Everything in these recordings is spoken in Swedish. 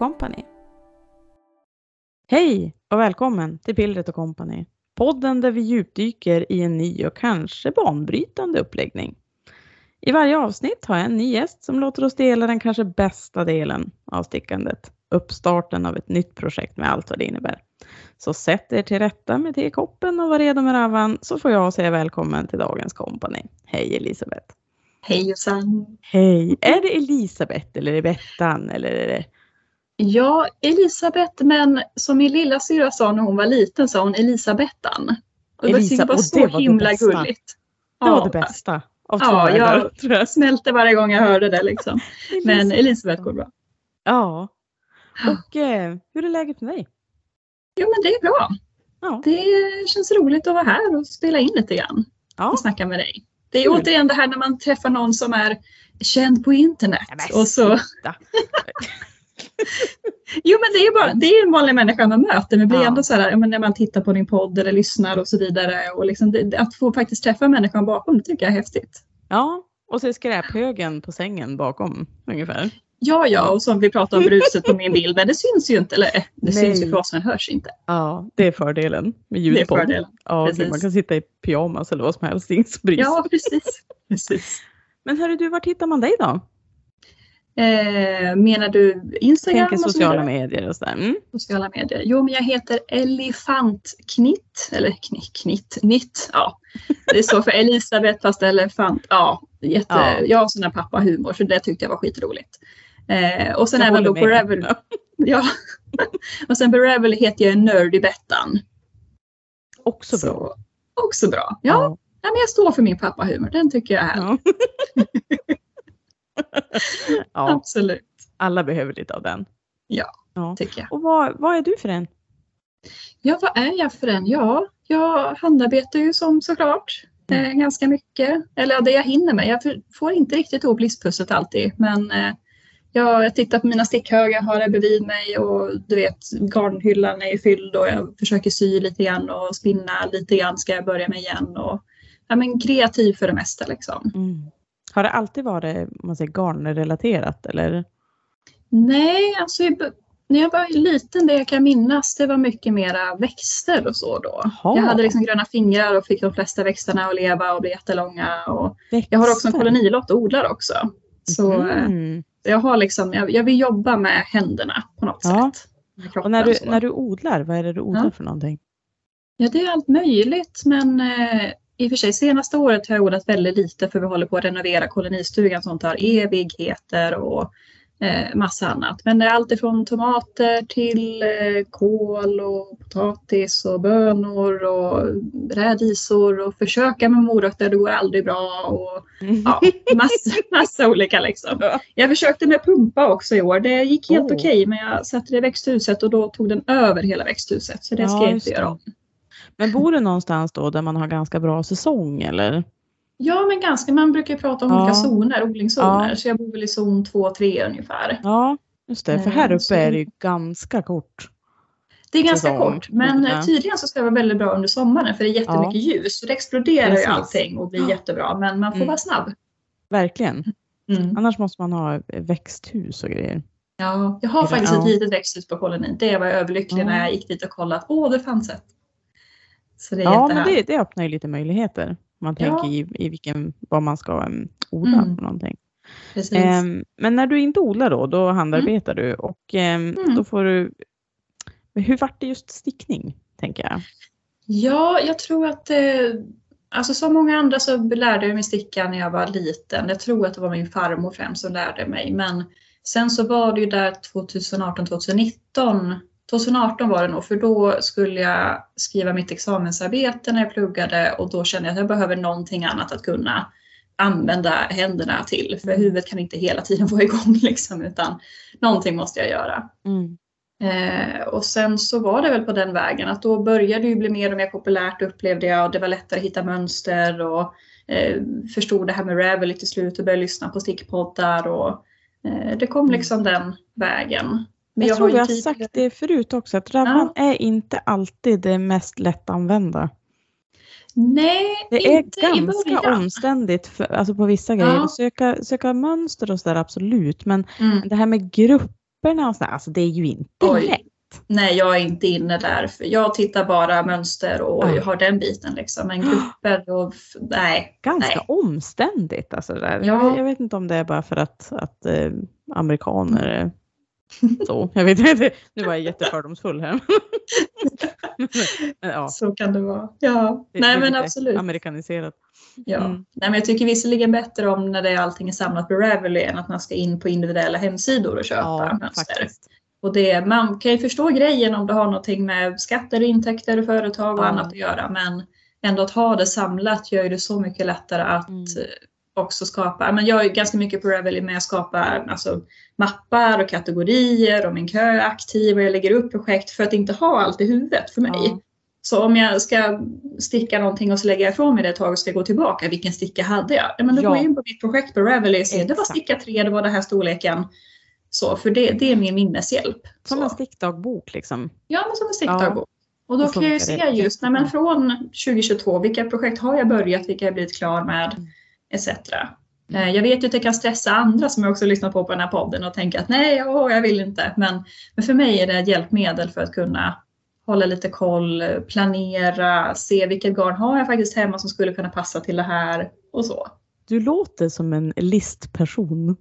Company. Hej och välkommen till Pillret och Company. Podden där vi djupdyker i en ny och kanske banbrytande uppläggning. I varje avsnitt har jag en ny gäst som låter oss dela den kanske bästa delen av stickandet. Uppstarten av ett nytt projekt med allt vad det innebär. Så sätt er till rätta med tekoppen och var redo med ravan så får jag säga välkommen till dagens kompani. Hej Elisabeth! Hej Jossan! Hej! Är det Elisabeth eller är det Bettan eller är det? Ja, Elisabeth, men som min lilla syra sa när hon var liten sa hon Elisabettan. Och Elisa, det var och så det var det himla bästa. gulligt. Det var det bästa av Ja, jag- tror jag. Smälte varje gång jag hörde det liksom. Men Elisabeth går bra. Ja. Och eh, hur är läget med dig? Jo men det är bra. Ja. Det känns roligt att vara här och spela in lite grann Ja. och snacka med dig. Det är Kul. återigen det här när man träffar någon som är känd på internet. Ja, men Och så. jo men det är ju bara, det är en vanlig människa man möter men blir Ja. ändå så här, men när man tittar på din podd eller lyssnar och så vidare. Och liksom det, att få faktiskt träffa människan bakom det tycker jag är häftigt. Ja, och så skräphögen på sängen bakom ungefär. Ja, ja, och som vi pratade om bruset på min bild, men det syns ju inte, eller det Nej. syns ju för oss men hörs inte. Ja, det är fördelen med Det är ljudpodd. fördelen. Ja, Precis. man kan sitta i pyjamas eller vad som helst, det är sig. Ja, precis. precis. Men hörru du, vart hittar man dig då? Eh, menar du Instagram Tänker så sociala medier och sådär. Mm. sociala medier? Jo, men jag heter Elefantknitt, eller knitt, knitt, nitt. Ja, det är så för Elisabeth fast elefant. Ja, jätte, Ja. jag har sån här pappahumor så det tyckte jag var skitroligt. Eh, och sen Jag även då på. Revel. Ja. och sen på Revel heter jag Nerdy Bettan. Också Så, bra. Också bra. Ja, Nej, men jag står för min pappahumor. Den tycker jag är härlig. Ja. ja, Absolut, alla behöver lite av den. Ja. ja. tycker jag. Och vad, vad är du för en? Ja, vad är jag för en? Ja, jag handarbetar ju som såklart eh, ganska mycket. Eller det jag hinner med. Jag får inte riktigt ihop listpusslet alltid. Men eh, jag, jag tittar på mina stickhögar, har det bredvid mig och du vet garnhyllan är ju fylld och jag försöker sy lite grann och spinna lite grann ska jag börja med igen. Och, ja, men kreativ för det mesta liksom. Mm. Har det alltid varit man säger, garnrelaterat eller? Nej, alltså när jag var liten, det jag kan minnas, det var mycket mera växter och så då. Jaha. Jag hade liksom gröna fingrar och fick de flesta växterna att leva och bli jättelånga. Och jag har också en kolonilott och odlar också. Så eh, Mm. jag, har liksom, jag, jag vill jobba med händerna på något Ja. sätt. Och när du, så. när du odlar, vad är det du odlar Ja. för någonting? Ja, det är allt möjligt men eh, i och för sig senaste året har jag odlat väldigt lite för vi håller på att renovera kolonistugan som tar evigheter och eh, massa annat. Men det är allt ifrån tomater till eh, kål och potatis och bönor och rädisor och försöka med morötter, det går aldrig bra och ja, massa, massa olika liksom. Ja. Jag försökte med pumpa också i år. Det gick helt Oh. okej men jag satte det i växthuset och då tog den över hela växthuset så det ska Ja, jag inte göra om. Men bor du någonstans då där man har ganska bra säsong eller? Ja, men ganska. Man brukar ju prata om Ja. olika zoner, odlingszoner. Ja. Så jag bor väl i zon 2-3 ungefär. Ja, just det. För här Eh, så uppe är det- ju ganska kort. Det är ganska Säsong. kort, men Ja. eh, tydligen så ska det vara väldigt bra under sommaren för det är jättemycket ljus. Så det exploderar Precis. ju allting och blir Ja. jättebra. Men man får Mm. vara snabb. Verkligen. Mm. Annars måste man ha växthus och grejer. Ja, jag har faktiskt ja. ett litet växthus på kolonin. Det var jag överlycklig Ja. när jag gick dit och kollade. Åh, det fanns ett. Så det är Ja, men det, det öppnar ju lite möjligheter. Man Ja. tänker i, i vilken, vad man ska um, odla Mm. för någonting. Ehm, men när du inte odlar då, då handarbetar du och ehm, Mm. då får du... Hur vart det just stickning, tänker jag? Ja, jag tror att eh, alltså som många andra så lärde jag mig sticka när jag var liten. Jag tror att det var min farmor främst som lärde mig. Men sen så var det ju där 2018, 2019. 2018 var det nog, för då skulle jag skriva mitt examensarbete när jag pluggade och då kände jag att jag behöver någonting annat att kunna använda händerna till. För huvudet kan inte hela tiden vara igång liksom, utan någonting måste jag göra. Mm. Eh, och sen så var det väl på den vägen att då började det ju bli mer och mer populärt upplevde jag och det var lättare att hitta mönster och eh, förstod det här med Ravelry till slut och började lyssna på stickpoddar och eh, det kom Mm. liksom den vägen. Men Jag, tror ju vi har tidigare- sagt det förut också, att Ravan är inte alltid det mest lättanvända. Nej, Det är inte i ganska omständigt för, alltså på vissa grejer. Ja. Söka, söka mönster och sådär absolut, men Mm. det här med grupper grupperna och sådär, alltså det är ju inte Oj. lätt. Nej, jag är inte inne där. För jag tittar bara mönster och Ja. har den biten liksom. Men grupper och nej. Ganska Nej. omständigt alltså. Där. Ja. Jag, jag vet inte om det är bara för att, att eh, amerikaner är så. Jag vet inte, nu var jag jättefördomsfull här. Ja, Så kan det vara. Ja, det- nej men absolut. Amerikaniserat. Ja. Mm. Nej, men jag tycker visserligen bättre om när det är allting är samlat på Ravelry än att man ska in på individuella hemsidor och köpa Ja, mönster. faktiskt. Och det, man kan ju förstå grejen om det har någonting med skatter, intäkter företag och Ja. annat att göra. Men ändå att ha det samlat gör ju det så mycket lättare att Mm. Också skapa. Men jag är ganska mycket på Ravelry med att skapa alltså, mappar och kategorier och min kö är aktiv och jag lägger upp projekt för att inte ha allt i huvudet för mig. Ja. Så om jag ska sticka någonting och så lägger jag ifrån mig det ett tag och ska gå tillbaka, vilken sticka hade jag? Ja, men då Ja. går jag in på mitt projekt på Ravelry och ser det var sticka tre, det var den här storleken. Så, för det, det är min minneshjälp. Som Så. en stickdagbok liksom. Ja, men som en stickdagbok. Och då kan jag ju se just nej, men från 2022, vilka projekt har jag börjat, vilka har jag blivit klar med, Mm. Etc. Eh, Jag vet ju att det kan stressa andra som jag också lyssnar på på den här podden och tänka att nej, åh, jag vill inte. Men, men för mig är det ett hjälpmedel för att kunna hålla lite koll, planera, se vilket garn har jag faktiskt hemma som skulle kunna passa till det här och så. Du låter som en listperson.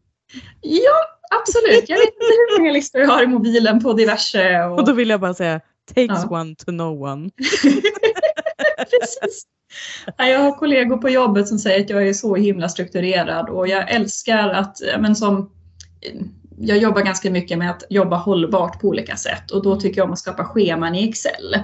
Ja, absolut. Jag vet inte hur många listor jag har i mobilen på diverse. Och... Och då vill jag bara säga, takes Ja. one to know one. Precis. Ja, Jag har kollegor på jobbet som säger att jag är så himla strukturerad och jag älskar att, men som, jag jobbar ganska mycket med att jobba hållbart på olika sätt och då tycker jag om att skapa scheman i Excel.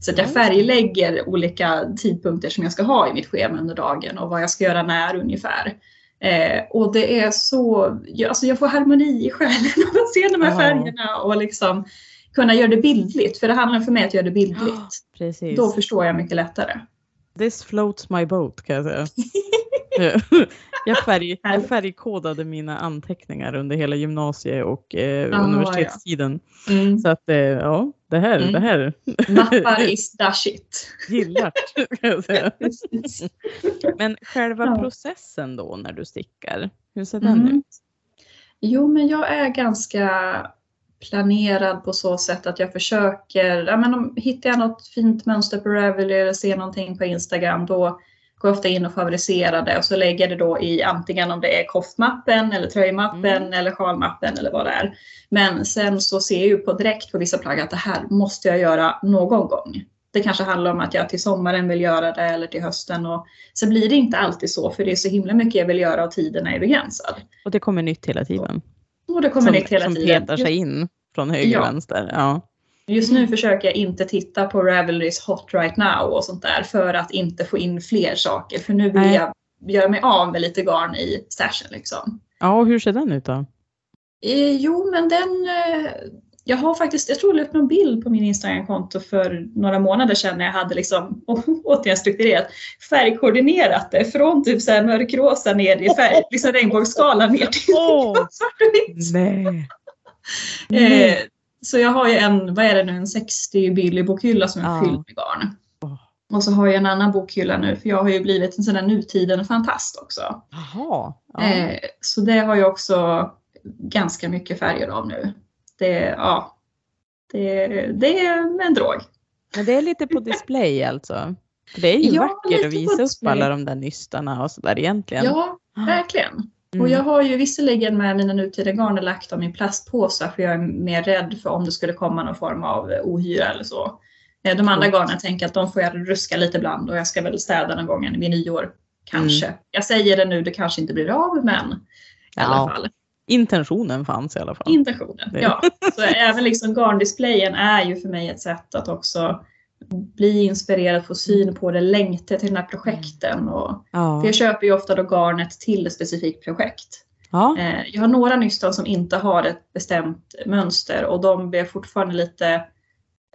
Så att jag Ja. färglägger olika tidpunkter som jag ska ha i mitt schema under dagen och vad jag ska göra när ungefär. Eh, och det är så, jag, alltså jag får harmoni i själen av att se de här färgerna och liksom kunna göra det bildligt. För det handlar för mig att göra det bildligt. Precis. Då förstår jag mycket lättare. This floats my boat kan jag säga. jag, färg, jag färgkodade mina anteckningar under hela gymnasie och eh, Ah, universitetstiden. Mm. Så att eh, ja, det här, Mm. det här Mappar is the shit. gillar. Men själva Ja. processen då när du stickar, hur ser den Mm. ut? Jo, men jag är ganska planerad på så sätt att jag försöker, ja men om hittar jag något fint mönster på Ravelry eller ser någonting på Instagram då går jag ofta in och favoriserar det och så lägger jag det då i antingen om det är koftmappen eller tröjmappen Mm. eller sjalmappen eller vad det är. Men sen så ser jag ju på direkt på vissa plagg att det här måste jag göra någon gång. Det kanske handlar om att jag till sommaren vill göra det eller till hösten och så blir det inte alltid så för det är så himla mycket jag vill göra och tiden är begränsad. Och det kommer nytt hela tiden. Och det kommer som nytt hela som tiden. petar sig in från höger och Ja. vänster. Ja. Just nu försöker jag inte titta på Ravelrys Hot Right Now och sånt där för att inte få in fler saker. För nu vill Nej. jag göra mig av med lite garn i stashen liksom. ja, och hur ser den ut då? Eh, jo, men den... Eh, jag har faktiskt, jag tror jag upp någon bild på min Instagram-konto för några månader sedan när jag hade liksom, å- återigen strukturerat, färgkoordinerat det från typ så här mörkrosa ner i färg, liksom regnbågsskalan ner till svart och vitt. nej. Eh, så jag har ju en, vad är det nu, en 60 billig bokhylla som är fylld med garn. Och så har jag en annan bokhylla nu för jag har ju blivit en sån där nutiden fantast också. Jaha. Ja. Eh, så det har jag också ganska mycket färger av nu. Det, ja, det, det är en drog. Men det är lite på display alltså? För det är ju Ja, vackert att visa upp alla de där nystarna och sådär egentligen. Ja, verkligen. Mm. Och jag har ju visserligen med mina nutida garner lagt dem i plastpåsar för jag är mer rädd för om det skulle komma någon form av ohyra eller så. Eh, De andra Mm. garnen tänker att de får jag ruska lite ibland och jag ska väl städa någon gång vid nyår. Kanske. Mm. Jag säger det nu, det kanske inte blir av men i alla Ja. fall. Intentionen fanns i alla fall. Intentionen. Det- Ja. Så även liksom garndisplayen är ju för mig ett sätt att också bli inspirerad, få syn på det, längta till de här projekten. Och, Ja. för jag köper ju ofta då garnet till ett specifikt projekt. Ja. Eh, Jag har några nystan som inte har ett bestämt mönster och de blir jag fortfarande lite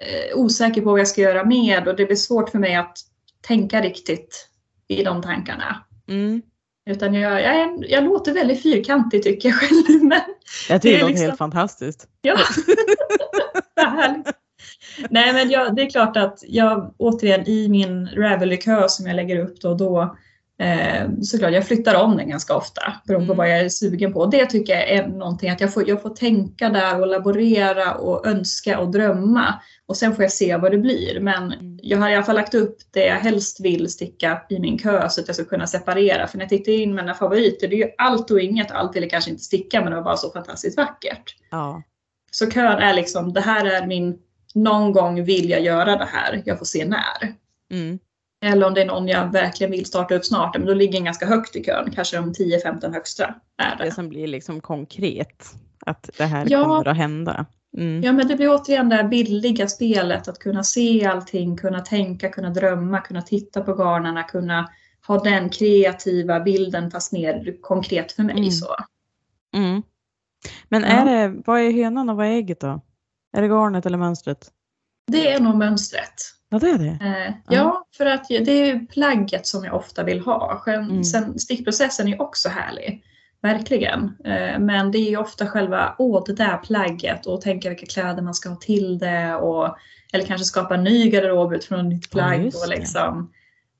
eh, osäker på vad jag ska göra med och det blir svårt för mig att tänka riktigt i de tankarna. Mm. Utan jag, jag, är- jag låter väldigt fyrkantig tycker jag själv. Men Jag tycker Det det är låter liksom- helt fantastiskt. ja, Vad härligt. Nej men jag, det är klart att jag återigen i min Ravelry-kö som jag lägger upp då, då Eh, såklart, jag flyttar om den ganska ofta beroende på Mm. vad jag är sugen på. Det tycker jag är någonting att jag får, jag får tänka där och laborera och önska och drömma. Och sen får jag se vad det blir. Men Mm. jag har i alla fall lagt upp det jag helst vill sticka i min kö så att jag ska kunna separera. För när jag tittar in mina favoriter, det är ju allt och inget. Allt vill jag kanske inte sticka men det var bara så fantastiskt vackert. Ja. Så kön är liksom, det här är min, någon gång vill jag göra det här, jag får se när. Mm. Eller om det är någon jag verkligen vill starta upp snart, men då ligger den ganska högt i kön. Kanske de 10-15 högsta är Det det. som blir liksom konkret. Att det här Ja. kommer att hända. Mm. Ja men det blir återigen det här billiga spelet, att kunna se allting, kunna tänka, kunna drömma, kunna titta på garnarna, kunna ha den kreativa bilden fast mer konkret för mig. Mm. Så. Mm. Men Ja. är det, vad är hönan och vad är ägget då? Är det garnet eller mönstret? Det är nog mönstret. Ja det är det. Eh, ja, för att det är plagget som jag ofta vill ha. Sen, Mm. sen stickprocessen är också härlig. Verkligen. Eh, men det är ju ofta själva, åh det där plagget och tänka vilka kläder man ska ha till det. Och, eller kanske skapa en ny garderob utifrån ett nytt Ja, plagg. just och liksom,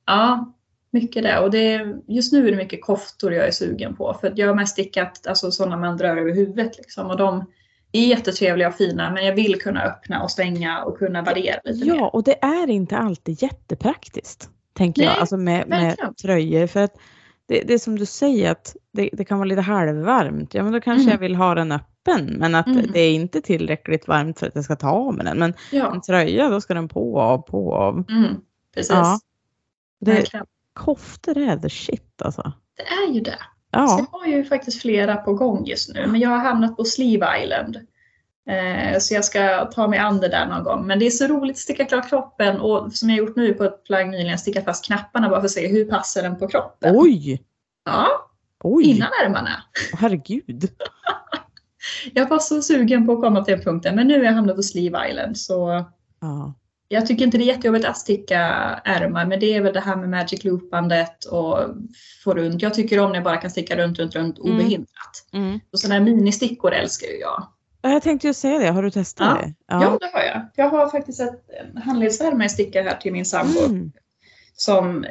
ja, mycket det. Och det är, just nu är det mycket koftor jag är sugen på. För jag har mest stickat alltså, sådana man drar över huvudet. Liksom, och de är jättetrevliga och fina men jag vill kunna öppna och stänga och kunna variera lite mer. Ja och det är inte alltid jättepraktiskt. Tänker jag. Nej, Alltså med, med tröjor. För att det, det är som du säger att det, det kan vara lite halvvarmt. Ja men då kanske Mm. jag vill ha den öppen. Men att Mm. det är inte tillräckligt varmt för att jag ska ta av med den. Men Ja. en tröja då ska den på av, på av. Mm, precis. Ja. Det, koftor är the shit alltså. Det är ju det. Ja. jag har ju faktiskt flera på gång just nu, men jag har hamnat på Sleeve Island. Eh, så jag ska ta mig an det där någon gång. Men det är så roligt att sticka klart kroppen och som jag gjort nu på ett plagg nyligen, sticka fast knapparna bara för att se hur passar den på kroppen. Oj! Ja, Oj! innan ärmarna. Herregud. Jag var så sugen på att komma till den punkten, men nu har jag hamnat på Sleeve Island. Så Ja. Jag tycker inte det är jättejobbigt att sticka ärmar, men det är väl det här med magic loopandet och få runt. Jag tycker om när jag bara kan sticka runt, runt, runt Mm. obehindrat. Mm. Och sådana här ministickor älskar ju jag. Ja, Jag tänkte ju säga det, har du testat Ja. det? Ja. det har jag. Jag har faktiskt ett en handledsvärmare jag stickar här till min sambo. Mm. Som,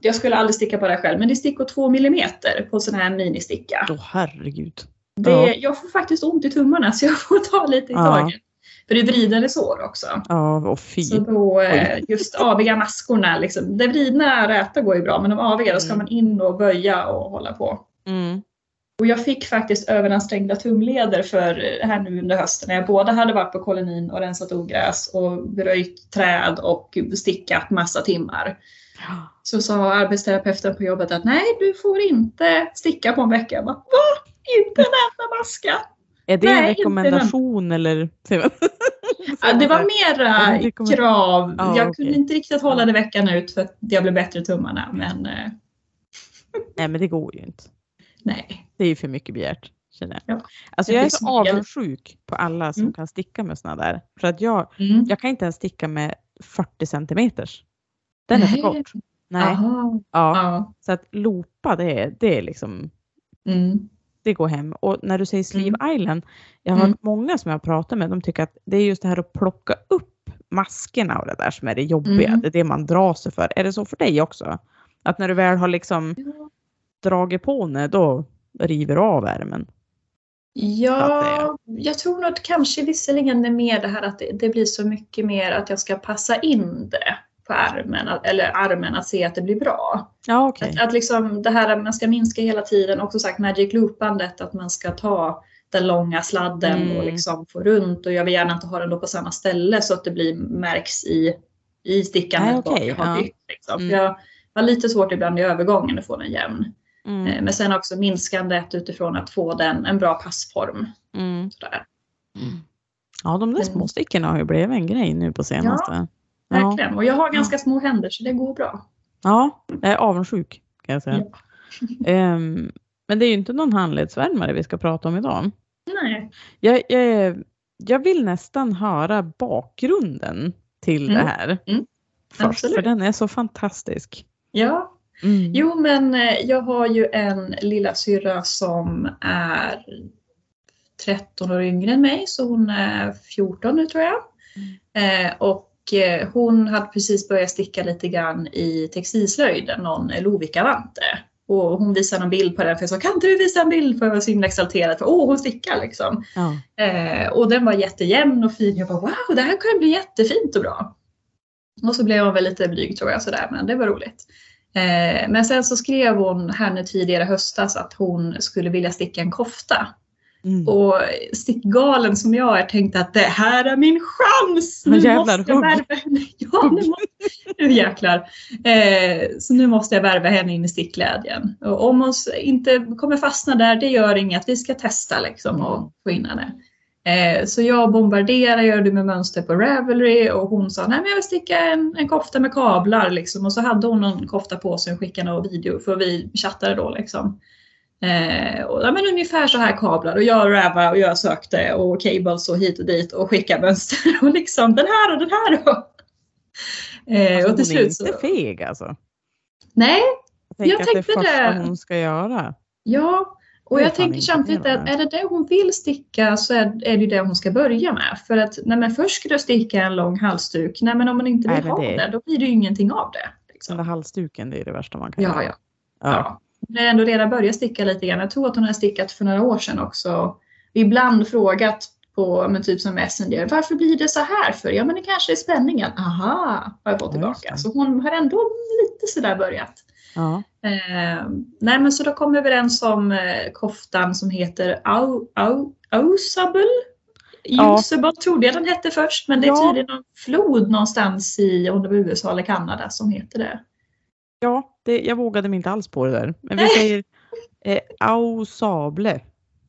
jag skulle aldrig sticka på det här själv, men det är stickor 2 millimeter på sån här ministicka. Åh herregud. Det, Ja. Jag får faktiskt ont i tummarna så jag får ta lite i Ja. taget. För det är vridande sår också. Ja, och fy. Så då, eh, just aviga maskorna, liksom, det vridna räta går ju bra, men de aviga då ska Mm. man in och böja och hålla på. Mm. Och jag fick faktiskt överansträngda tumleder för eh, här nu under hösten när jag både hade varit på kolonin och rensat ogräs och röjt träd och stickat massa timmar. Så sa arbetsterapeuten på jobbet att nej, du får inte sticka på en vecka. Jag bara, Va? Inte en enda maska? Är det Nej, en inte rekommendation eller? Ja, det var mera krav. Ja, jag okej. kunde inte riktigt hålla det veckan ut för att jag blev bättre i tummarna. Men eh, Nej men det går ju inte. nej. Det är ju för mycket begärt. Känner jag. Ja. Alltså jag är så avundsjuk på alla som Mm. kan sticka med såna där. För att jag, Mm. jag kan inte ens sticka med 40 centimeters. Den är för Nej. kort. Nej. Aha. Ja. Ja. Så att loopa det är, det är liksom Mm. Det går hem. Och när du säger Sleeve Island, jag har Mm. hört många som jag har pratat med, de tycker att det är just det här att plocka upp maskerna och det där som är det jobbiga. Mm. Det är det man drar sig för. Är det så för dig också? Att när du väl har liksom dragit på det, då river du av ärmen? Ja, jag tror nog att kanske visserligen det är mer det här att det, det blir så mycket mer att jag ska passa in det att- eller armen, att se att det blir bra. Ja, okej. Att, att liksom det här att man ska minska hela tiden, också sagt magic loopandet, att man ska ta den långa sladden Mm. och liksom få runt och jag vill gärna inte ha den då på samma ställe så att det blir märks i, i stickandet vad okej, jag har ja. bytt. Liksom. Mm. Jag har lite svårt ibland i övergången att få den jämn. Mm. Eh, Men sen också minskandet utifrån att få den en bra passform. Mm. Sådär. Ja, de där Men- små stickorna har ju blivit en grej nu på senaste. Ja, Verkligen. Och jag har ganska små händer så det går bra. ja jag är avundsjuk kan jag säga. Ja. Ehm, men det är ju inte någon handledsvärmare vi ska prata om idag. Nej. Jag, jag, jag vill nästan höra bakgrunden till Mm. det här. Mm. Först, Absolut. för den är så fantastisk. Ja, Mm. jo men eh, jag har ju en lilla syrra som är 13 år yngre än mig så hon är 14 nu tror jag. Eh, och hon hade precis börjat sticka lite grann i textilslöjden, någon Lovikka-vante. Och hon visade en bild på den för jag sa kan inte du visa en bild? För jag var så himla exalterad för åh hon stickar liksom. Ja. Eh, och den var jättejämn och fin. Jag bara wow det här kan bli jättefint och bra. Och så blev hon väl lite blyg tror jag sådär men det var roligt. Eh, men sen så skrev hon här nu tidigare höstas att hon skulle vilja sticka en kofta. Mm. Och stickgalen som jag är tänkte att det här är min chans! Nu jävlar, måste jag värva henne. Ja, nu, måste, nu jäklar. Eh, så nu måste jag värva henne in i stickglädjen. Och om hon inte kommer fastna där, det gör inget. Vi ska testa liksom och få in henne. Eh, så jag bombarderar, gör det med mönster på Ravelry och hon sa nej men jag vill sticka en, en kofta med kablar liksom. Och så hade hon någon kofta på sig och skickade någon video för vi chattade då liksom. Eh, och, ja, men ungefär så här kablar och jag ravade och jag sökte och cables och hit och dit och skickade mönster och liksom den här och den här då. Eh, Alltså, och till hon är slut så, inte feg alltså. nej, Jag Jag att det tänkte första det. hon ska göra. ja. Och är jag tänker samtidigt att är det det hon vill sticka så är, är det det hon ska börja med. För att nej, men först ska du sticka en lång halsduk. Nej men om man inte vill Är det ha det? det då blir det ju ingenting av det. Den Liksom. där halsduken, det är det värsta man kan Ja, göra. ja. Ja. Ja. Hon ändå redan börjat sticka lite grann. Jag tror att hon har stickat för några år sedan också. Ibland frågat på men typ som Messenger. Varför blir det så här för? Ja men det kanske är spänningen. Aha, har jag fått Ja, tillbaka. Så hon har ändå lite sådär börjat. Ja. Eh, nej men så då kom vi överens om eh, koftan som heter Au, Au, Ausable. Ja. Usable trodde jag den hette först men det är Ja. tydligen någon flod någonstans i om det var USA eller Kanada som heter det. Ja, det, jag vågade mig inte alls på det där. Men vi säger eh, ausable.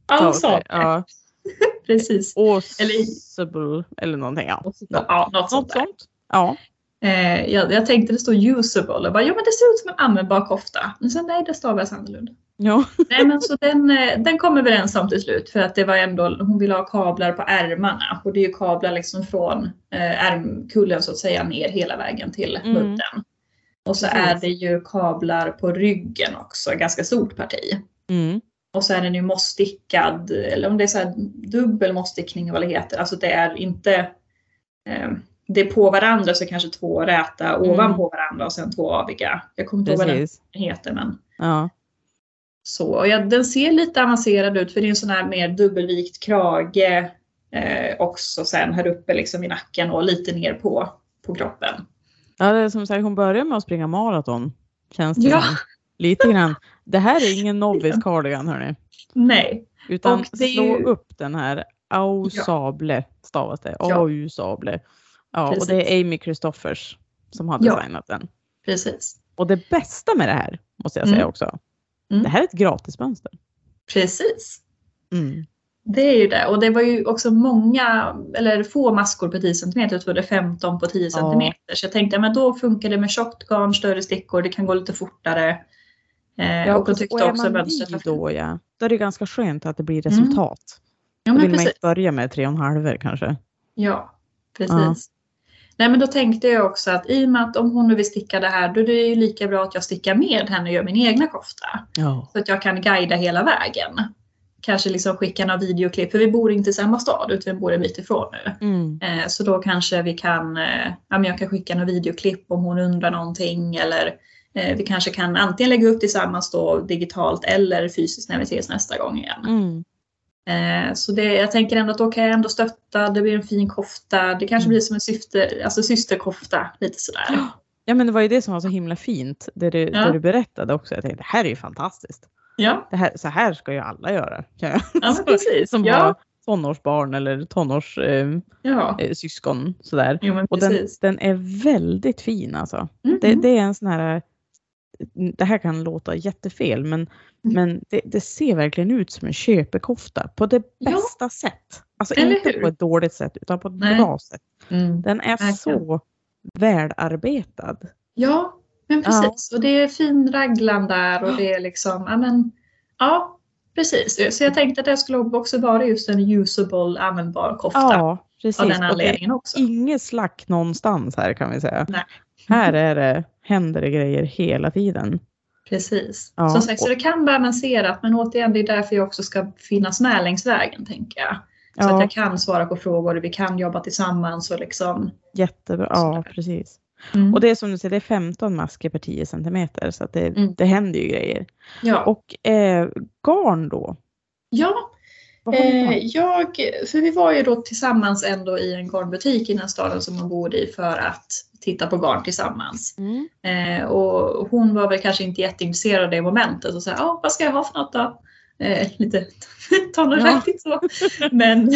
Ausable, Ja, precis. Ausable eller någonting. Ja. Ja, något sånt där. Ja. Eh, jag, jag tänkte det står usable. Jag bara, ja men det ser ut som en användbar kofta. Men sen nej, det stavas annorlunda. ja. nej men så den, eh, den kom överens om till slut för att det var ändå, hon ville ha kablar på ärmarna. Och det är ju kablar liksom från eh, ärmkullen så att säga ner hela vägen till Mm. mudden. Och så Precis. är det ju kablar på ryggen också, ganska stort parti. Mm. Och så är den ju mossstickad, eller om det är så här dubbel mossstickning vad det heter. Alltså det är inte eh, det är på varandra så kanske två räta Mm. ovanpå varandra och sen två aviga. Jag kommer inte ihåg vad den heter men Ja. så. Och ja, den ser lite avancerad ut för det är en sån här mer dubbelvikt krage eh, också sen här uppe liksom i nacken och lite ner på, på kroppen. Ja, det är som sagt hon börjar med att springa maraton. Känns det Ja. som. Lite grann. Det här är ingen novice cardigan hörni. Nej, Utan Och slå ju- upp den här. Ausable stavas det. Ja. Ausable. Ja, och det är Amy Christoffers som har Ja. designat den. precis. Och det bästa med det här måste jag Mm. säga också. Mm. Det här är ett gratismönster. Precis. Mm. Det är ju det. Och det var ju också många, eller få maskor på 10 cm. Jag tror det är 15 på 10 cm. Så jag tänkte, men då funkar det med tjockt garn, större stickor, det kan gå lite fortare. Eh, Ja, och jag och tyckte är också man mönstret då ja, då är det ganska skönt att det blir Mm. resultat. Ja, Då vill man precis. inte börja med tre och en halv kanske. Ja, precis. Nej men då tänkte jag också att i och med att om hon nu vill sticka det här då är det ju lika bra att jag stickar med henne och gör min egna kofta. Ja. Så att jag kan guida hela vägen. Kanske liksom skicka några videoklipp, för vi bor inte i samma stad utan vi bor en bit ifrån nu. Mm. Eh, så då kanske vi kan, eh, ja, men jag kan skicka några videoklipp om hon undrar någonting eller eh, vi kanske kan antingen lägga upp tillsammans då digitalt eller fysiskt när vi ses nästa gång igen. Mm. Eh, så det, jag tänker ändå att då kan jag ändå stötta, det blir en fin kofta, det kanske Mm. blir som en syster, alltså systerkofta, lite sådär. Ja men det var ju det som var så himla fint. Det du, Ja. det du berättade också. Jag tänkte det här är ju fantastiskt. Ja, Det här, så här ska ju alla göra. ja men precis. Som Ja, har tonårsbarn eller tonårssyskon. ja. Eh, syskon, sådär. Jo, men Och den, den är väldigt fin alltså. Mm. Det, det är en sån här, det här kan låta jättefel men, men det, det ser verkligen ut som en köpekofta på det Ja. bästa sätt. Alltså Eller inte hur? på ett dåligt sätt utan på ett Nej. bra sätt. Mm. Den är Verkligen. så välarbetad. Ja, men Ja. precis. Och det är fin raglan där och det är liksom, ja men, ja precis. Så jag tänkte att det skulle också vara just en usable, användbar kofta. Ja, precis. av den anledningen också. inget slack någonstans här kan vi säga. Nej. Här är det, händer det grejer hela tiden. Precis. Ja, Som sagt, så det kan vara avancerat men återigen det är därför jag också ska finnas med längs vägen tänker jag. Så Ja. att jag kan svara på frågor vi kan jobba tillsammans och liksom. Jättebra, ja precis. Mm. Och det är som du säger, det är 15 masker per 10 centimeter så att det, Mm. det händer ju grejer. ja. Och eh, garn då? ja, Eh, för? jag, för vi var ju då tillsammans ändå i en garnbutik i den staden som hon bor i för att titta på garn tillsammans. Mm. Eh, och hon var väl kanske inte jätteintresserad av det momentet och sa ja vad ska jag ha för något då? Eh, lite tonårsaktigt så. Men,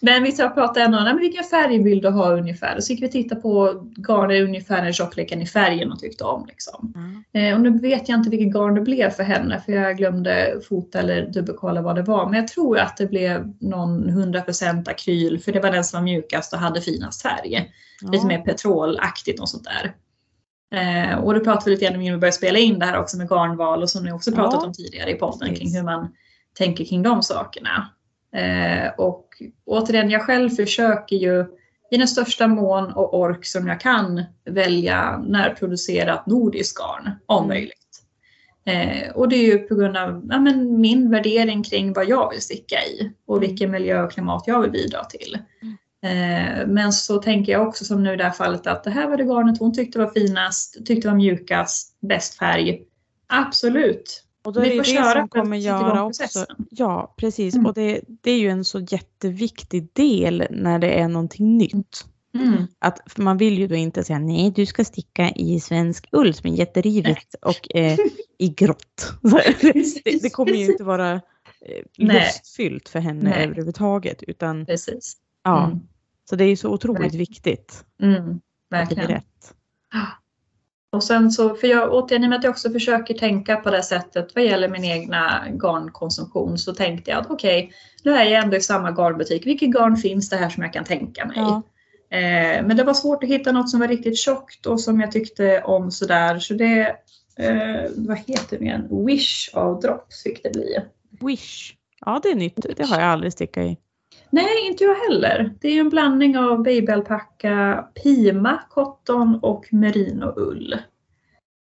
men vi pratade ändå, men vilken färg vill du ha ungefär? Och så gick vi titta på garn ungefär den tjockleken i färgen hon tyckte om. Liksom. Ja. Eh, och nu vet jag inte vilket garn det blev för henne för jag glömde fota eller dubbelkolla vad det var. Men jag tror att det blev någon 100% akryl för det var den som var mjukast och hade finast färg. Lite mer petrolaktigt och sånt där. Eh, och då pratade vi lite grann om när vi började spela in det här också med garnval och som ni också pratat Ja, om tidigare i podden precis. kring hur man tänker kring de sakerna. Eh, och återigen, jag själv försöker ju i den största mån och ork som jag kan välja närproducerat nordiskt garn om Mm. möjligt. Eh, och det är ju på grund av ja, min värdering kring vad jag vill sticka i och Mm. vilken miljö och klimat jag vill bidra till. Eh, men så tänker jag också som nu i det här fallet att det här var det garnet hon tyckte var finast, tyckte var mjukast, bäst färg. Absolut. Och då Vi är det får det köra som kommer göra också. Ja, precis. Mm. Och det, det är ju en så jätteviktig del när det är någonting nytt. Mm. Att, man vill ju då inte säga nej, du ska sticka i svensk ull som är jätterivet och eh, i grått. Det, det kommer ju inte vara eh, lustfyllt för henne Nej. överhuvudtaget. Utan, Precis. ja, Mm. Så det är ju så otroligt Verkligen. viktigt Mm. att det Verkligen. rätt. Och sen så, för jag återigen i och med att jag också försöker tänka på det sättet vad gäller min egna garnkonsumtion så tänkte jag att okej, nu är jag ändå i samma garnbutik. Vilket garn finns det här som jag kan tänka mig? Ja. Eh, men det var svårt att hitta något som var riktigt tjockt och som jag tyckte om sådär. Så det, eh, vad heter det igen? Wish av Drops fick det bli. Wish. Ja, det är nytt. Det har jag aldrig stickat i. Nej, inte jag heller. Det är en blandning av babyalpacka, pima, cotton och merinoull.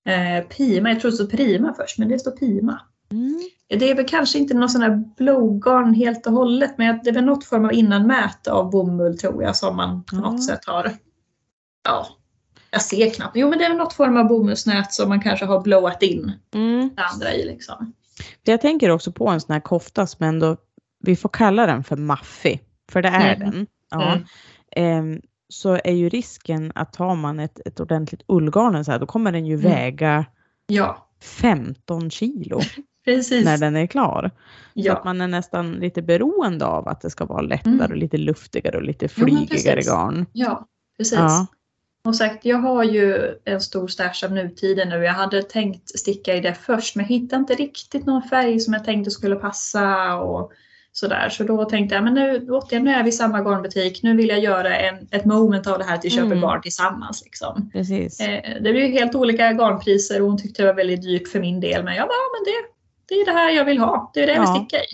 Eh, pima, jag tror det stod prima först, men det står pima. Mm. Det är väl kanske inte någon sån här blowgarn helt och hållet, men det är väl något form av innanmät av bomull tror jag som man på något sätt har. Ja, jag ser knappt. Jo, men det är väl något form av bomullsnät som man kanske har blowat in Mm. det andra i liksom. Jag tänker också på en sån här kofta som ändå, vi får kalla den för maffig, för det är Mm. den. Ja. Mm. Ehm, så är ju risken att tar man ett, ett ordentligt ullgarn så här, då kommer den ju Mm. väga Ja, 15 kilo precis. när den är klar. Så ja. att man är nästan lite beroende av att det ska vara lättare Mm. och lite luftigare och lite Jo, flygigare precis. garn. ja, precis. Ja. Och sagt, jag har ju en stor stash av nutiden nu. Jag hade tänkt sticka i det först men hittade inte riktigt någon färg som jag tänkte skulle passa och sådär. Så då tänkte jag, men nu, återigen, nu är vi i samma garnbutik. Nu vill jag göra en, ett moment av det här till köper Mm. garn tillsammans. Liksom. Eh, det ju helt olika garnpriser och hon tyckte det var väldigt dyrt för min del. Men jag bara, ja, men det, det är det här jag vill ha. Det är det jag vill Ja. sticka i.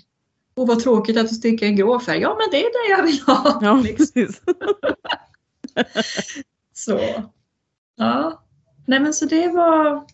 Och vad tråkigt att du stickar en grå färg. Ja, men det är det jag vill ha. Ja, liksom. Så ja, nej men så det var.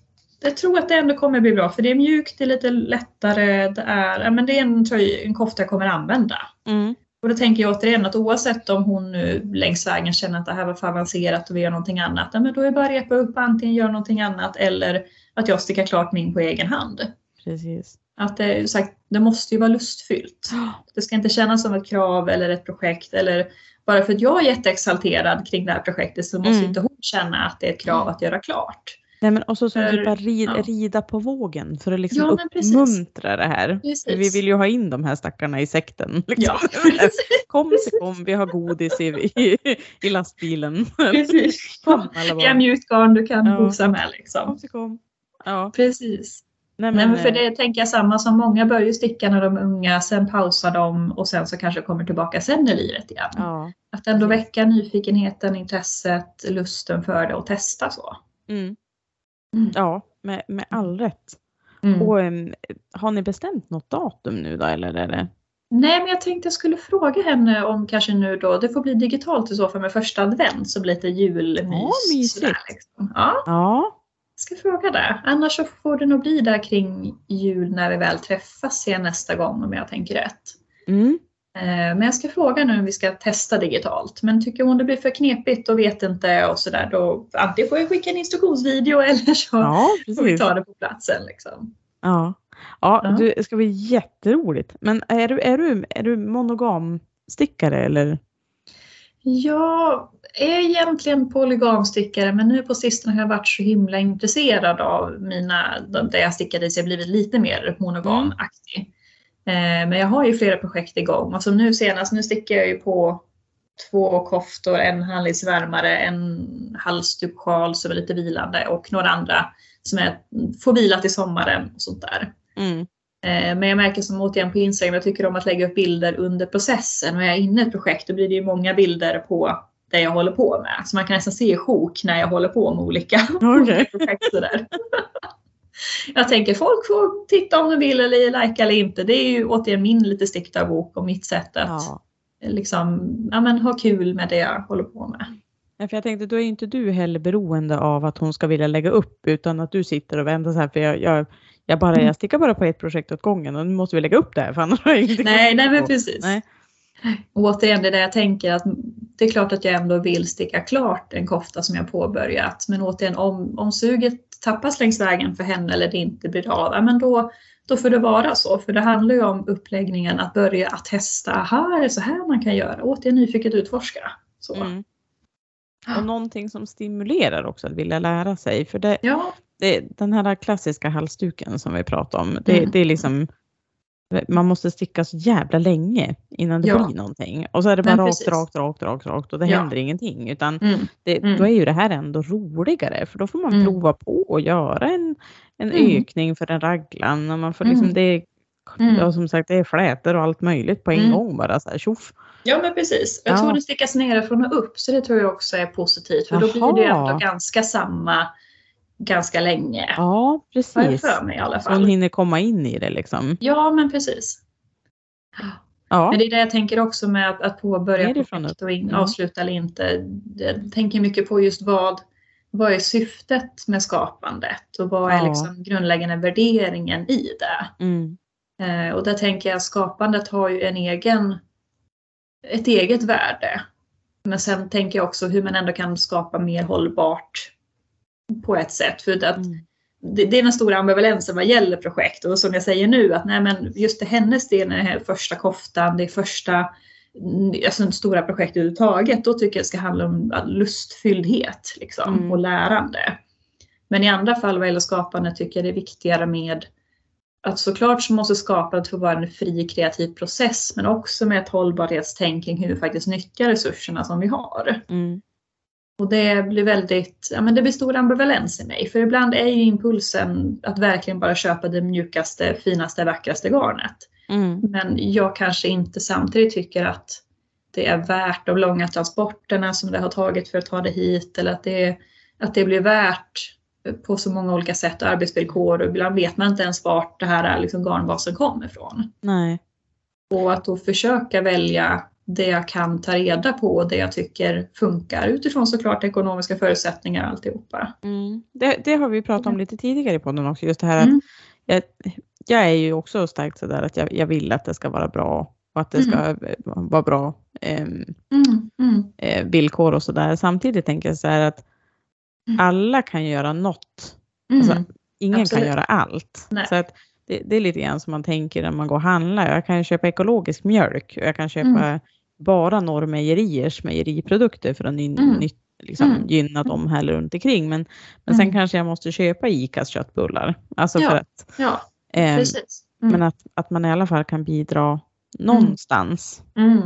Jag tror att det ändå kommer bli bra för det är mjukt, det är lite lättare. Det är, men det är en, tröj, en kofta jag kommer använda. Mm. Och då tänker jag återigen att oavsett om hon nu längs vägen känner att det här var för avancerat och vi gör någonting annat. Ja, men då är det bara att repa upp antingen göra någonting annat eller att jag stickar klart min på egen hand. Precis. Att det, sagt, det måste ju vara lustfyllt. Det ska inte kännas som ett krav eller ett projekt eller bara för att jag är jätteexalterad kring det här projektet så måste Mm. inte hon känna att det är ett krav att göra klart. Nej, men och så, För- typ bara rid, ja. rida på vågen för att liksom Ja, uppmuntra det här. Precis. Vi vill ju ha in de här stackarna i sekten. Liksom. Ja. Kom så kom, vi har godis i, i, i lastbilen. precis. Kom alla Vi har barn. mjukt garn du kan Ja. med Kom liksom. så kom. Ja, Precis. nej, Nej, men, men för eh, det tänker jag samma som många börjar ju sticka när de är unga, sen pausar de och sen så kanske kommer tillbaka sen i livet igen. ja. Att ändå väcka nyfikenheten, intresset, lusten för det och testa så. Mm. Mm. ja med, med all rätt. Mm. Och em, har ni bestämt något datum nu då eller är det? Nej, men jag tänkte jag skulle fråga henne om kanske nu då, det får bli digitalt i så fall med första advent så blir det lite julmys. Ja, liksom. Ja, Ja, jag ska fråga det. Annars så får det nog bli där kring jul när vi väl träffas igen nästa gång om jag tänker rätt. mm. Men jag ska fråga nu om vi ska testa digitalt. Men tycker hon det blir för knepigt och vet inte och sådär då antingen får jag skicka en instruktionsvideo eller så Ja, får vi ta det på platsen. Liksom. Ja, ja Ja. Du, det ska bli jätteroligt. Men är du, är du, är du monogamstickare eller? Jag är egentligen polygamstickare men nu på sistone har jag varit så himla intresserad av mina, där jag stickade så jag blivit lite mer monogamaktig. Eh, Men jag har ju flera projekt igång och som nu senast, nu stickar jag ju på två koftor, en handledsvärmare, en halsdukssjal som är lite vilande och några andra som är, får vila till sommaren och sånt där. Mm. Eh, Men jag märker som återigen på Instagram, jag tycker om att lägga upp bilder under processen och är jag inne i ett projekt då blir det ju många bilder på det jag håller på med. Så man kan nästan se i sjok när jag håller på med olika, olika projekt. Sådär. Jag tänker folk får titta om de vill eller like eller inte. Det är ju återigen min lite stickdagbok och mitt sätt att Ja. liksom, ja, men, ha kul med det jag håller på med. Ja, för jag tänkte, då är inte du heller beroende av att hon ska vilja lägga upp utan att du sitter och väntar så här för jag, jag, jag, bara, jag stickar bara på ett projekt åt gången och nu måste vi lägga upp det här för annars har jag ingenting Nej, nej men precis. Nej. Och återigen det är där jag tänker att det är klart att jag ändå vill sticka klart en kofta som jag påbörjat. Men återigen om, om suget tappas längs vägen för henne eller det inte blir av, ja, men då, då får det vara så. För det handlar ju om uppläggningen att börja att testa, här är så här man kan göra. Återigen nyfiket utforska. Så. Mm. Och någonting som stimulerar också att vilja lära sig. För det, Ja, det, den här klassiska halsduken som vi pratade om, det, Mm. det är liksom man måste sticka så jävla länge innan det Ja. blir någonting. Och så är det bara rakt, rakt, rakt, rakt, rakt och det Ja. händer ingenting. Utan mm. det, Mm. då är ju det här ändå roligare för då får man Mm. prova på och göra en, en Mm. ökning för en raglan. Och man får liksom, Mm. det, Mm. ja, som sagt, det är flätor och allt möjligt på en gång bara så här tjoff. ja men precis. Jag Ja. tror det stickas nerifrån och upp så det tror jag också är positivt. För då blir det Jaha. ändå ganska samma ganska länge. Ja, precis. för mig i alla Så hon fall. hinner komma in i det liksom. Ja men precis. Ja, Men det är det jag tänker också med att, att påbörja projekt och in, Mm. avsluta eller inte. Jag tänker mycket på just vad, vad är syftet med skapandet och vad är Ja. liksom grundläggande värderingen i det. mm. Eh, och där tänker jag att skapandet har ju en egen, ett eget värde. Men sen tänker jag också hur man ändå kan skapa mer hållbart på ett sätt. För att Mm. det, det är den stora ambivalensen vad gäller projekt och som jag säger nu att nej men just det hennes del, den här första koftan, det är första mm, alltså stora projekt överhuvudtaget, då tycker jag det ska handla om lustfylldhet liksom, Mm. och lärande. Men i andra fall vad gäller skapande tycker jag det är viktigare med att såklart så måste skapandet få vara en fri kreativ process men också med ett hållbarhetstänk kring hur vi faktiskt nyttjar resurserna som vi har. Mm. Och det blir väldigt, ja men det blir stor ambivalens i mig. För ibland är ju impulsen att verkligen bara köpa det mjukaste, finaste, vackraste garnet. Mm. Men jag kanske inte samtidigt tycker att det är värt de långa transporterna som det har tagit för att ta det hit. Eller att det, att det blir värt på så många olika sätt och arbetsvillkor. Och ibland vet man inte ens vart det här liksom garnbasen kommer ifrån. Nej. Och att då försöka välja det jag kan ta reda på och det jag tycker funkar utifrån såklart ekonomiska förutsättningar och alltihopa. Mm. Det, det har vi pratat om lite tidigare i podden också, just det här att Mm. jag, jag är ju också starkt sådär att jag, jag vill att det ska vara bra och att det ska eh, vara bra Mm, mm, eh, villkor och sådär. Samtidigt tänker jag så här att Mm. alla kan göra något. mm. Alltså, ingen absolut. kan göra allt. Nej. Så att det, det är lite grann som man tänker när man går och handlar. Jag kan köpa ekologisk mjölk och jag kan köpa Mm. Bara Norrmejeriers mejeriprodukter för att ny, Mm. ny, liksom, Mm. gynna dem här runt omkring. Men, men sen Mm. kanske jag måste köpa ICAs köttbullar. Alltså Ja. för att, Ja, precis. Mm. men att, att man i alla fall kan bidra någonstans Mm.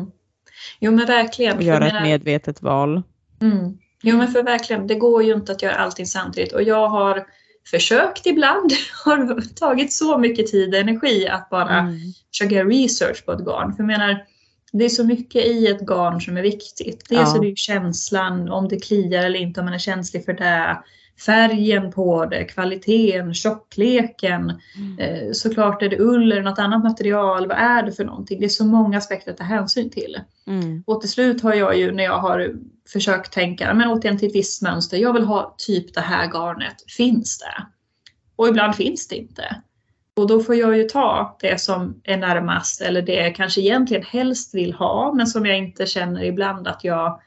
Jo men verkligen. och göra ett medvetet val. Mm. Jo men för verkligen, det går ju inte att göra allting samtidigt och jag har försökt ibland, har tagit så mycket tid och energi att bara Mm. försöka research på ett garn. För jag menar, det är så mycket i ett garn som är viktigt. Dels Ja. är det ju känslan, om det kliar eller inte, om man är känslig för det. Färgen på det, kvaliteten, tjockleken. Mm. Eh, såklart är det ull eller något annat material. Vad är det för någonting? Det är så många aspekter att ta hänsyn till. Mm. Och till slut har jag ju när jag har försökt tänka, men återigen till ett visst mönster, jag vill ha typ det här garnet, finns det? Och ibland finns det inte. Och då får jag ju ta det som är närmast eller det jag kanske egentligen helst vill ha men som jag inte känner ibland att jag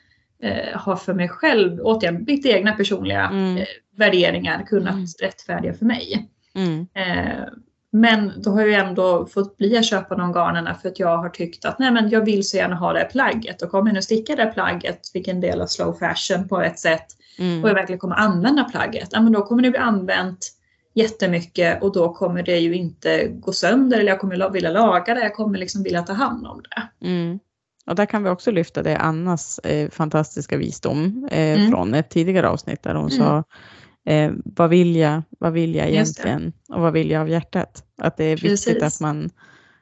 eh, har för mig själv, återigen mitt egna personliga Mm. eh, värderingar kunnat Mm. rättfärdiga för mig. Mm. Eh, men då har jag ändå fått bli att köpa de garnerna för att jag har tyckt att nej men jag vill så gärna ha det här plagget och kommer jag nu sticka det här plagget, vilken del av slow fashion på ett sätt Mm. och jag verkligen kommer använda plagget, ja, men då kommer det bli använt jättemycket och då kommer det ju inte gå sönder eller jag kommer vilja laga det, jag kommer liksom vilja ta hand om det. Mm. Och där kan vi också lyfta det Annas eh, fantastiska visdom eh, Mm. från ett tidigare avsnitt där hon Mm. sa eh, vad, vill jag, vad vill jag egentligen och vad vill jag av hjärtat? Att det är viktigt Precis. att man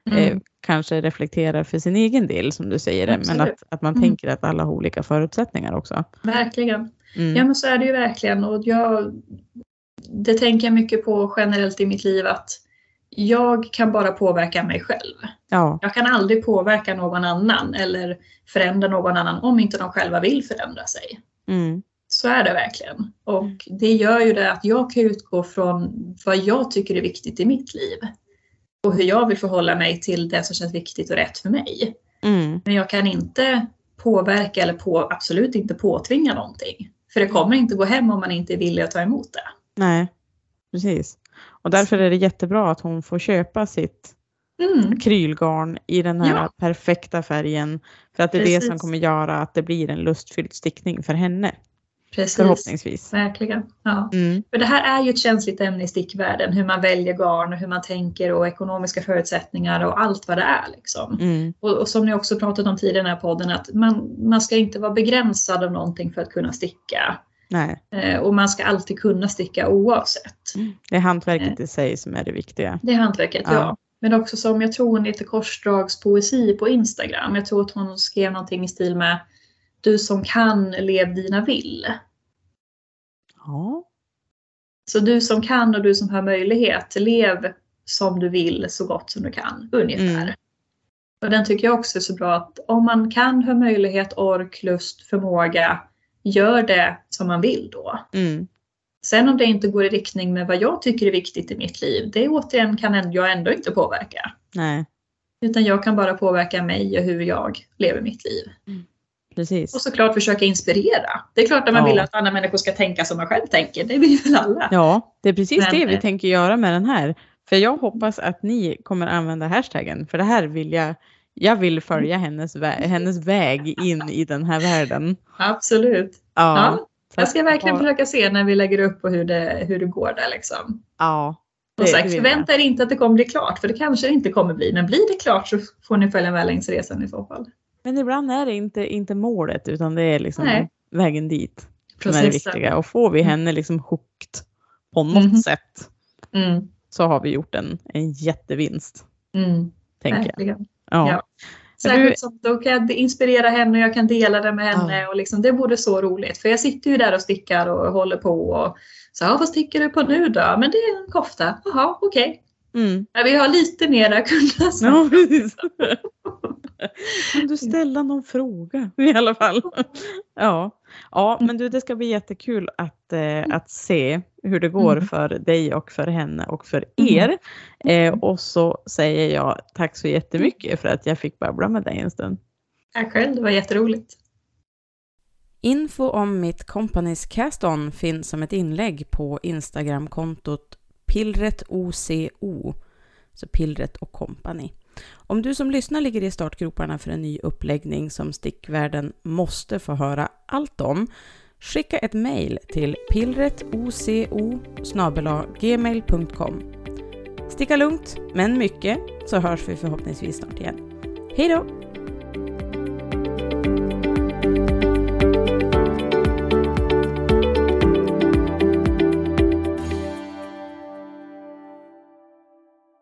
Mm. eh, kanske reflekterar för sin egen del som du säger det, men att, att man Mm. tänker att alla har olika förutsättningar också. Verkligen. Mm. Ja men så är det ju verkligen och jag, det tänker jag mycket på generellt i mitt liv att jag kan bara påverka mig själv. ja. Jag kan aldrig påverka någon annan eller förändra någon annan om inte de själva vill förändra sig. Mm. Så är det verkligen. Och det gör ju det att jag kan utgå från vad jag tycker är viktigt i mitt liv. Och hur jag vill förhålla mig till det som känns viktigt och rätt för mig. Mm. Men jag kan inte påverka eller på, absolut inte påtvinga någonting. För det kommer inte gå hem om man inte är villig att ta emot det. Nej, precis. Och därför är det jättebra att hon får köpa sitt Mm, krylgarn i den här Ja. perfekta färgen. För att det är det som kommer göra att det blir en lustfylld stickning för henne. precis. Förhoppningsvis. Verkligen. Ja. Mm. För det här är ju ett känsligt ämne i stickvärlden. Hur man väljer garn och hur man tänker och ekonomiska förutsättningar och allt vad det är. Liksom. Mm. Och, och som ni också pratat om tidigare i den här podden att man, man ska inte vara begränsad av någonting för att kunna sticka. Nej, Eh, och man ska alltid kunna sticka oavsett. det är hantverket i sig som är det viktiga. Det är hantverket, Ja. ja. Men också som jag tror hon heter Korsdragspoesi på Instagram. Jag tror att hon skrev någonting i stil med Du som kan, lev dina vill. Ja. Så du som kan och du som har möjlighet, lev som du vill så gott som du kan, ungefär. Mm. Och den tycker jag också är så bra att om man kan, har möjlighet, ork, lust, förmåga, gör det som man vill då. Mm. Sen om det inte går i riktning med vad jag tycker är viktigt i mitt liv, det återigen kan jag ändå inte påverka. Nej, Utan jag kan bara påverka mig och hur jag lever mitt liv. precis. Och såklart försöka inspirera. Det är klart att man Ja. vill att andra människor ska tänka som man själv tänker. Det vill väl alla. Ja, det är precis Men, det vi eh, tänker göra med den här. För jag hoppas att ni kommer använda hashtaggen, för det här vill jag, jag vill följa hennes, vä- hennes väg in i den här världen. Absolut. Ja, Ja, jag ska verkligen försöka se när vi lägger upp och hur det, hur det går där liksom. Ja, Som sagt, förvänta er inte att det kommer bli klart, för det kanske det inte kommer bli. Men blir det klart så får ni följa med längs resan i så fall. Men ibland är det inte, inte målet, utan det är liksom Nej. vägen dit som är det viktiga. Och får vi henne liksom hooked på något Mhm. sätt Mm, så har vi gjort en, en jättevinst, mm, tänker jag. Ja. Ja. Särskilt som då kan jag inspirera henne och jag kan dela det med henne. Ja. Och liksom, det vore så roligt. För jag sitter ju där och stickar och håller på. Och så, ja, vad stickar du på nu då? Men det är en kofta. Jaha, okej. Mm. Jag vill ha lite mera. Så. Ja, precis. Kan du ställa någon fråga i alla fall? Ja, ja men du, det ska bli jättekul att, eh, att se hur det går Mm. för dig och för henne och för er. Eh, och så säger jag tack så jättemycket för att jag fick babbla med dig en stund. Tack själv, det var jätteroligt. Info om mitt Companys Cast-On finns som ett inlägg på Instagramkontot pillretoco, så Pillret och Company. Om du som lyssnar ligger i startgroparna för en ny uppläggning som stickvärlden måste få höra allt om, skicka ett mejl till pillretoco gmail.com. Sticka lugnt, men mycket, så hörs vi förhoppningsvis snart igen. Hej då!